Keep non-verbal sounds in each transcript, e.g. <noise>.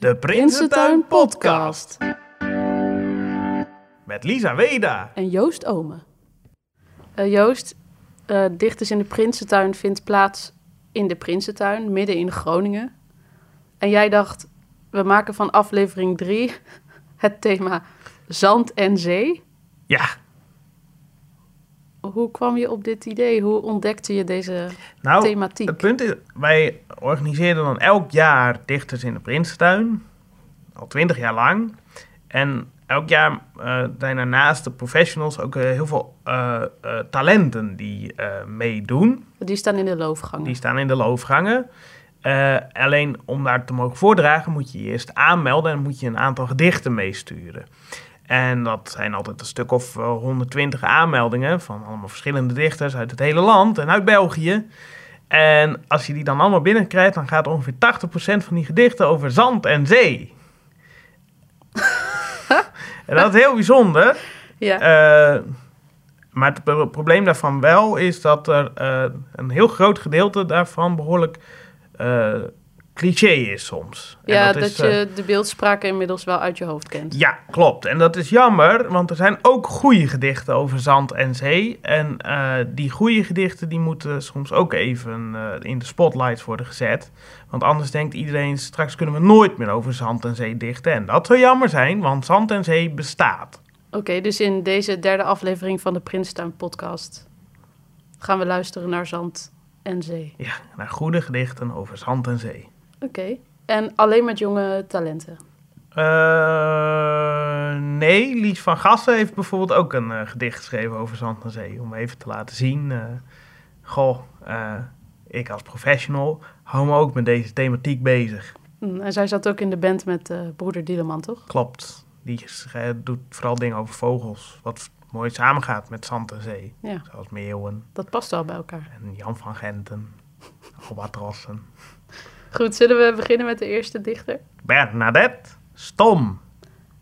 De Prinsentuin Podcast. Met Lisa Weda. En Joost Ome. Eh, Joost, eh, Dichters in de Prinsentuin vindt plaats in de Prinsentuin, midden in Groningen. En jij dacht, we maken van aflevering 3 <laughs> het thema zand en zee. Ja, Hoe kwam je op dit idee? Hoe ontdekte je deze nou, thematiek? het punt is, wij organiseren dan elk jaar Dichters in de Prinsentuin. Al twintig jaar lang. En elk jaar eh, zijn er naast de professionals ook eh, heel veel eh, talenten die meedoen. Die staan in de loofgangen. Die staan in de loofgangen. Alleen om daar te mogen voordragen moet je je eerst aanmelden en moet je een aantal gedichten meesturen. En dat zijn altijd een stuk of eh, 120 aanmeldingen van allemaal verschillende dichters uit het hele land en uit België. En als je die dan allemaal binnenkrijgt, dan gaat ongeveer 80% van die gedichten over zand en zee. <laughs> en dat is heel bijzonder. Ja, Eh, maar het pro- probleem daarvan wel is dat er eh, een heel groot gedeelte daarvan behoorlijk eh, cliché is soms. En ja dat, is, eh, je de beeldspraak inmiddels wel uit je hoofd kent. ja, klopt. En dat is jammer, want er zijn ook goede gedichten over zand en zee. En eh, die goede gedichten die moeten soms ook even eh, in de spotlights worden gezet. Want anders denkt iedereen, straks kunnen we nooit meer over zand en zee dichten. En dat zou jammer zijn, want zand en zee bestaat. Oké, dus in deze derde aflevering van de Prinsentuin podcast gaan we luisteren naar zand en zee. Ja, naar goede gedichten over zand en zee. Oké, en alleen met jonge talenten. Eh, nee, Lies van Gassen heeft bijvoorbeeld ook een eh, gedicht geschreven over zand en zee. Om even te laten zien, eh, goh, ik als professional hou me ook met deze thematiek bezig. Hm, en zij zat ook in de band met broeder Dieleman, toch? Klopt, die doet vooral dingen over vogels, wat mooi samengaat met zand en zee. Ja, Zoals meeuwen dat past wel bij elkaar. en Jan van Genten, <laughs> albatrossen. Goed, zullen we beginnen met de eerste dichter? Bernadette Stom,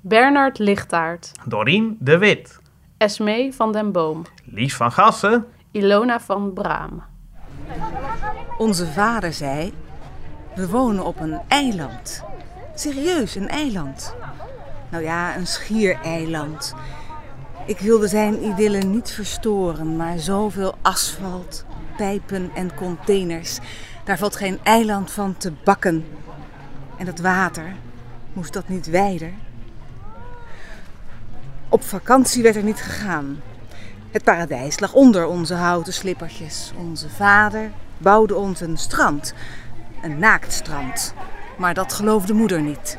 Bernard Lichtaard, Dorien de Wit, Esmee van den Boom, Lies van Gassen, Ilona van Braam. Onze vader zei: We wonen op een eiland. Serieus, een eiland. Nou ja, een schiereiland. Ik wilde zijn idylle niet verstoren, maar zoveel asfalt, pijpen en containers. Daar valt geen eiland van te bakken. En dat water, moest dat niet wijder? Op vakantie werd er niet gegaan. Het paradijs lag onder onze houten slippertjes. Onze vader bouwde ons een strand. Een naaktstrand. Maar dat geloofde moeder niet.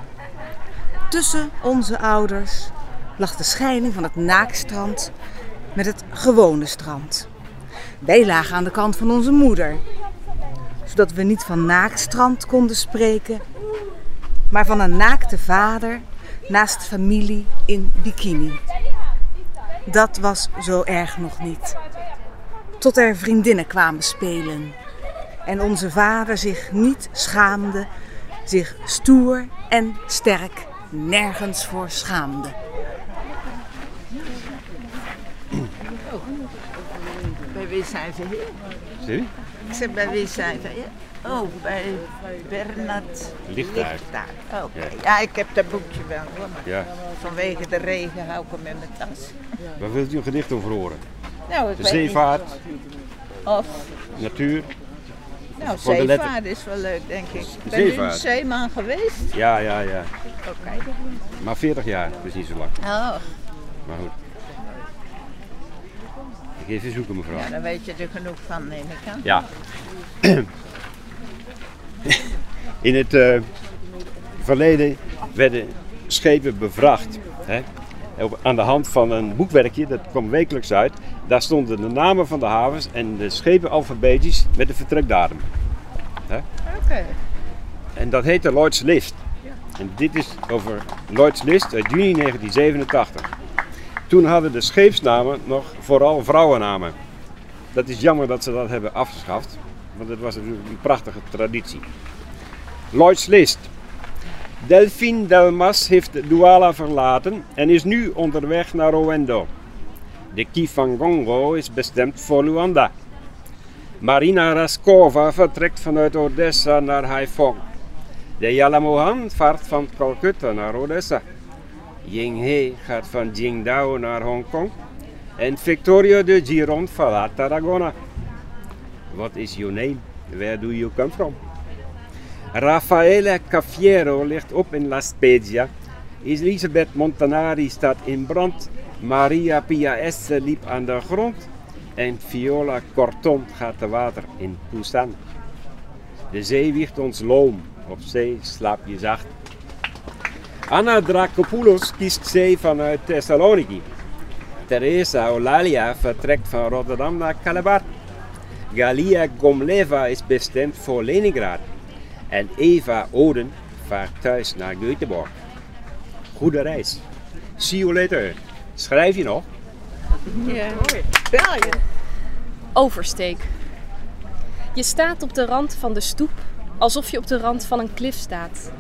Tussen onze ouders lag de scheiding van het naaktstrand met het gewone strand. Wij lagen aan de kant van onze moeder. Zodat we niet van naaktstrand konden spreken, maar van een naakte vader naast familie in bikini. Dat was zo erg nog niet. Tot er vriendinnen kwamen spelen. En onze vader zich niet schaamde, zich stoer en sterk nergens voor schaamde. Bij wie zijn ze hier? Zie je? Ik zeg, bij wie zijn? Oh, bij Bernard. Oké. Ja. ik heb dat boekje wel hoor, maar Ja. vanwege de regen hou ik hem in mijn tas. Waar wilt u een gedicht over horen? Nou, ik De weet zeevaart, niet. Of, natuur. nou, Voor zeevaart is wel leuk, denk ik. Ben u een zeevaart. zeeman geweest? Ja, ja, ja. Oké. Maar 40 jaar, dat is niet zo lang. Oh, Maar goed. Even zoeken, mevrouw. ja, daar weet je er genoeg van, neem ik aan. Ja. <coughs> In het eh, verleden werden schepen bevracht. Hè? Op- Aan de hand van een boekwerkje, dat kwam wekelijks uit. Daar stonden de namen van de havens en de schepen alfabetisch met de vertrekdatum. Oké. En dat heette Lloyd's List. En dit is over Lloyd's List uit juni 1987. Toen hadden de scheepsnamen nog vooral vrouwennamen. Dat is jammer dat ze dat hebben afgeschaft, want het was natuurlijk een prachtige traditie. Lloyd's List. Delphine Delmas heeft Douala verlaten en is nu onderweg naar Rowendo. De Kifangongo is bestemd voor Luanda. Marina Raskova vertrekt vanuit Odessa naar Haiphong. De Yalamohan vaart van Calcutta naar Odessa. Yinghe gaat van Qingdao naar Hongkong. En Victoria de Giron verlaat Tarragona. What is your name? Where do you come from? Raffaele Caffiero ligt op in La Spezia. Elisabeth Montanari staat in brand. Maria Pia Esse liep aan de grond. En Viola Corton gaat te water in Busan. De zee wiegt ons loom. Op zee slaap je zacht. Anna Dracopoulos kiest zee vanuit Thessaloniki. Teresa Olalia vertrekt van Rotterdam naar Calabar. Galia Gomleva is bestemd voor Leningrad. En Eva Oden vaart thuis naar Göteborg. Goede reis. See you later. Schrijf je nog? Oversteek. Je staat op de rand van de stoep alsof je op de rand van een klif staat.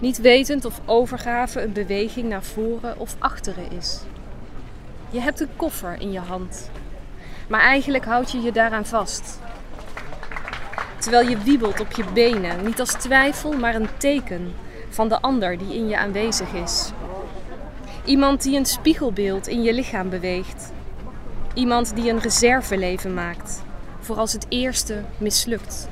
Niet wetend of overgave een beweging naar voren of achteren is. Je hebt een koffer in je hand, maar eigenlijk houd je je daaraan vast. Terwijl je wiebelt op je benen, niet als twijfel, maar een teken van de ander die in je aanwezig is. Iemand die een spiegelbeeld in je lichaam beweegt. Iemand die een reserveleven maakt voor als het eerste mislukt.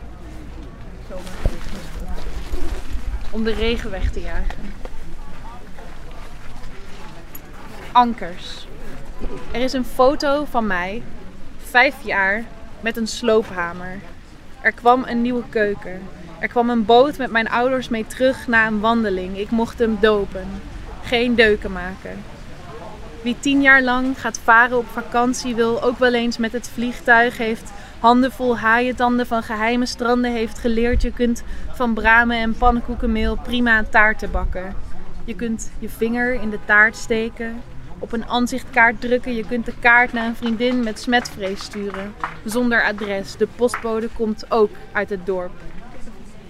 Om de regen weg te jagen. Ankers. Er is een foto van mij, vijf jaar, met een sloophamer. Er kwam een nieuwe keuken. Er kwam een boot met mijn ouders mee terug na een wandeling. Ik mocht hem dopen. Geen deuken maken. Wie tien jaar lang gaat varen op vakantie wil ook wel eens met het vliegtuig heeft handen vol haaientanden van geheime stranden heeft geleerd. Je kunt van bramen en pannenkoekenmeel prima taarten bakken. Je kunt je vinger in de taart steken, op een aanzichtkaart drukken. Je kunt de kaart naar een vriendin met smetvrees sturen, zonder adres. De postbode komt ook uit het dorp.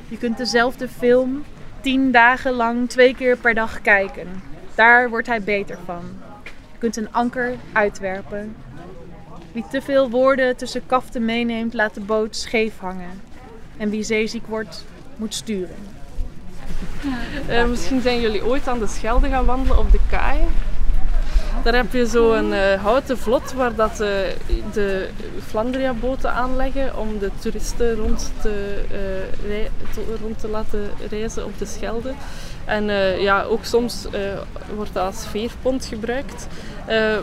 Je kunt dezelfde film tien dagen lang twee keer per dag kijken. Daar wordt hij beter van. Je kunt een anker uitwerpen. Wie te veel woorden tussen kaften meeneemt, laat de boot scheef hangen. En wie zeeziek wordt, moet sturen. Eh, misschien zijn jullie ooit aan de Schelde gaan wandelen op de kaai. Daar heb je zo'n uh, houten vlot waar dat, uh, de Flandria-boten aanleggen om de toeristen rond te, rond te laten reizen op de Schelde. En ja, ook soms wordt dat als veerpont gebruikt.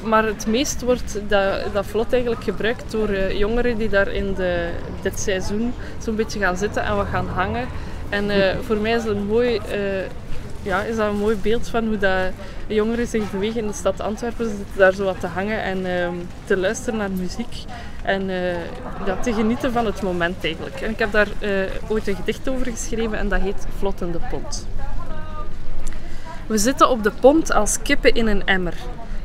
maar het meest wordt dat, dat vlot eigenlijk gebruikt door jongeren die daar in de, dit seizoen zo'n beetje gaan zitten en wat gaan hangen. En voor mij is het een mooi ja, is dat een mooi beeld van hoe dat jongeren zich bewegen in de stad Antwerpen. Ze zitten daar zo wat te hangen en uh, te luisteren naar muziek. En te genieten van het moment eigenlijk. En ik heb daar ooit een gedicht over geschreven en dat heet Vlottende Pont. We zitten op de pont als kippen in een emmer.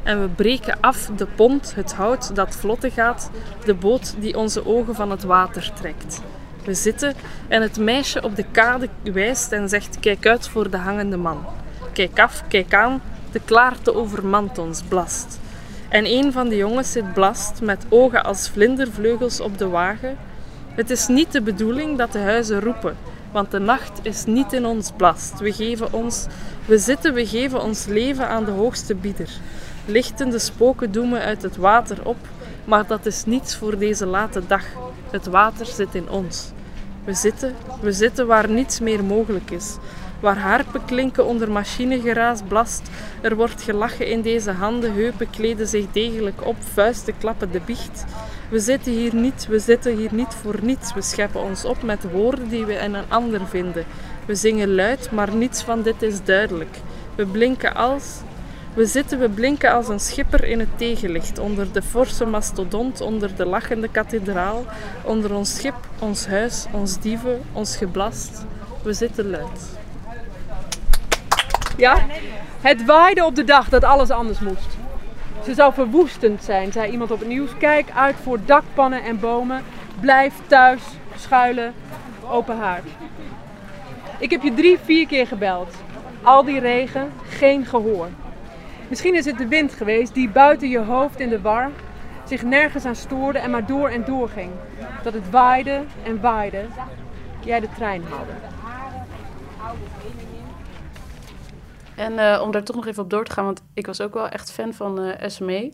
En we breken af de pont, het hout dat vlotte gaat, de boot die onze ogen van het water trekt. We zitten en het meisje op de kade wijst en zegt: Kijk uit voor de hangende man. Kijk af, kijk aan, de klaarte overmant ons, blast. En een van de jongens zit blast met ogen als vlindervleugels op de wagen. Het is niet de bedoeling dat de huizen roepen, want de nacht is niet in ons blast. We geven ons, we zitten, we geven ons leven aan de hoogste bieder. Lichtende spoken doemen uit het water op, maar dat is niets voor deze late dag. Het water zit in ons. We zitten, we zitten waar niets meer mogelijk is. Waar harpen klinken onder machinegeraas blast. Er wordt gelachen in deze handen, heupen kleden zich degelijk op, vuisten klappen de biecht. We zitten hier niet, we zitten hier niet voor niets. We scheppen ons op met woorden die we in een ander vinden. We zingen luid, maar niets van dit is duidelijk. We blinken als, we zitten, we blinken als een schipper in het tegenlicht, onder de forse mastodont, onder de lachende kathedraal, onder ons schip, ons huis, ons dieven, ons geblast. We zitten luid. Ja, het waaide op de dag dat alles anders moest. Ze zou verwoestend zijn, zei iemand op het nieuws. Kijk uit voor dakpannen en bomen. Blijf thuis, schuilen, open haard. Ik heb je drie, vier keer gebeld. Al die regen, geen gehoor. Misschien is het de wind geweest die buiten je hoofd in de war zich nergens aan stoorde en maar door en door ging. Dat het waaide en waaide, jij de trein haalde. En eh, om daar toch nog even op door te gaan, want ik was ook wel echt fan van eh SME.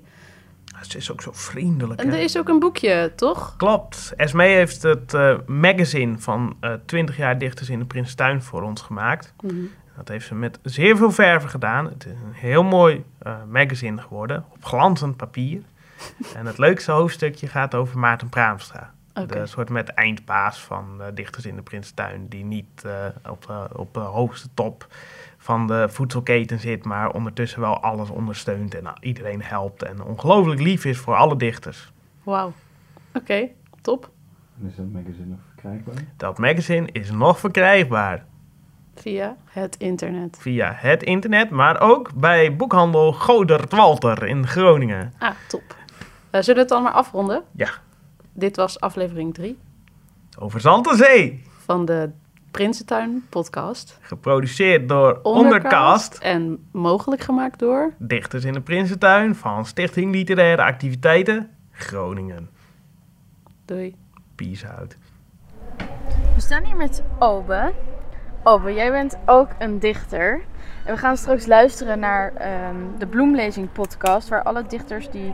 Ze is ook zo vriendelijk. En hè? er is ook een boekje, toch? Klopt. Esme heeft het eh, magazine van eh 20 jaar dichters in de Prinstuin voor ons gemaakt. Mhm. Dat heeft ze met zeer veel verven gedaan. Het is een heel mooi magazine geworden, op glanzend papier. <laughs> en het leukste hoofdstukje gaat over Maarten Praamstra. Oké. De soort met eindbaas van eh, dichters in de Prinstuin, die niet eh, op, de- op de hoogste top van de voedselketen zit, maar ondertussen wel alles ondersteunt en iedereen helpt en ongelooflijk lief is voor alle dichters. Wauw. Oké, top. En is dat magazine nog verkrijgbaar? Dat magazine is nog verkrijgbaar Via het internet. via het internet, maar ook bij boekhandel Godert Walter in Groningen. Ah, top. Eh, zullen we het dan maar afronden? Ja. Dit was aflevering 3 Over Zand en Zee. van de Prinsentuin podcast. Geproduceerd door Ondercast. En mogelijk gemaakt door... Dichters in de Prinsentuin van Stichting Literaire Activiteiten Groningen. Doei. Peace out. We staan hier met Obe. Obe, jij bent ook een dichter. En we gaan straks luisteren naar ehm, de Bloemlezing podcast, waar alle dichters die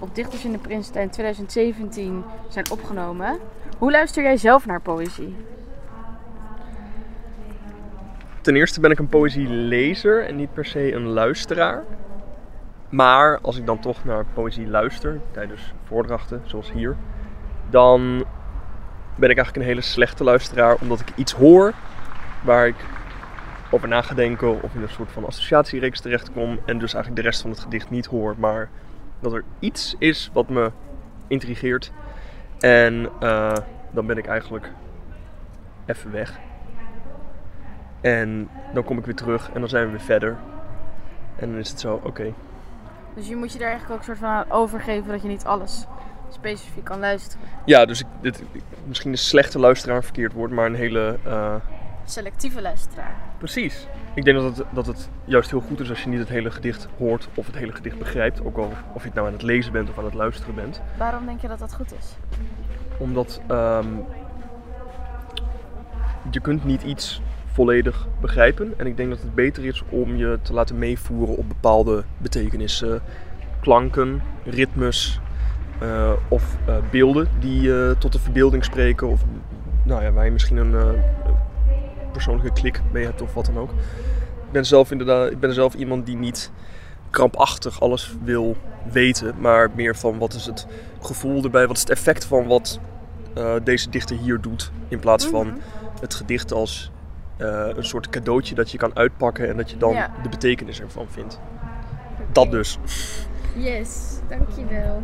op Dichters in de Prinsentuin 2017 zijn opgenomen. Hoe luister jij zelf naar poëzie? Ten eerste ben ik een poëzielezer en niet per se een luisteraar. Maar als ik dan toch naar poëzie luister, tijdens voordrachten zoals hier, dan ben ik eigenlijk een hele slechte luisteraar, omdat ik iets hoor waar ik over na ga denken of in een soort van associatiereeks terechtkom en dus eigenlijk de rest van het gedicht niet hoor, maar dat er iets is wat me intrigeert en eh, dan ben ik eigenlijk even weg. En dan kom ik weer terug en dan zijn we weer verder. En dan is het zo, oké. Dus je moet je daar eigenlijk ook een soort van aan overgeven dat je niet alles specifiek kan luisteren. Ja, dus ik, dit, misschien een slechte luisteraar een verkeerd woord, maar een hele... eh, Selectieve luisteraar. precies. Ik denk dat het, dat het juist heel goed is als je niet het hele gedicht hoort of het hele gedicht begrijpt. Ook al of je het nou aan het lezen bent of aan het luisteren bent. Waarom denk je dat dat goed is? Omdat ehm, je kunt niet iets volledig begrijpen. En ik denk dat het beter is om je te laten meevoeren op bepaalde betekenissen, klanken, ritmes eh, of eh, beelden die eh, tot de verbeelding spreken. Of nou ja, waar je misschien een persoonlijke klik mee hebt of wat dan ook. Ik ben zelf inderdaad, ik ben zelf iemand die niet krampachtig alles wil weten, maar meer van wat is het gevoel erbij, wat is het effect van wat eh, deze dichter hier doet, in plaats van het gedicht als eh, een soort cadeautje dat je kan uitpakken en dat je dan Ja. de betekenis ervan vindt. Dat dus. Yes, dankjewel.